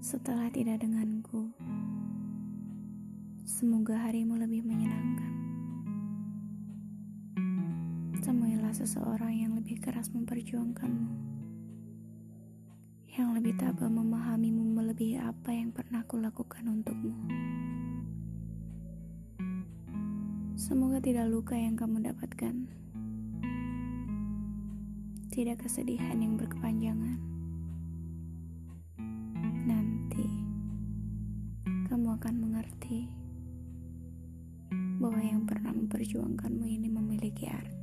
Setelah tidak denganku, semoga harimu lebih menyenangkan. Temuilah seseorang yang lebih keras memperjuangkanmu, yang lebih tabah memahamimu melebihi apa yang pernah kulakukan untukmu. Semoga tidak luka yang kamu dapatkan, tidak kesedihan yang berkepanjangan. Akan mengerti bahwa yang pernah memperjuangkanmu ini memiliki arti.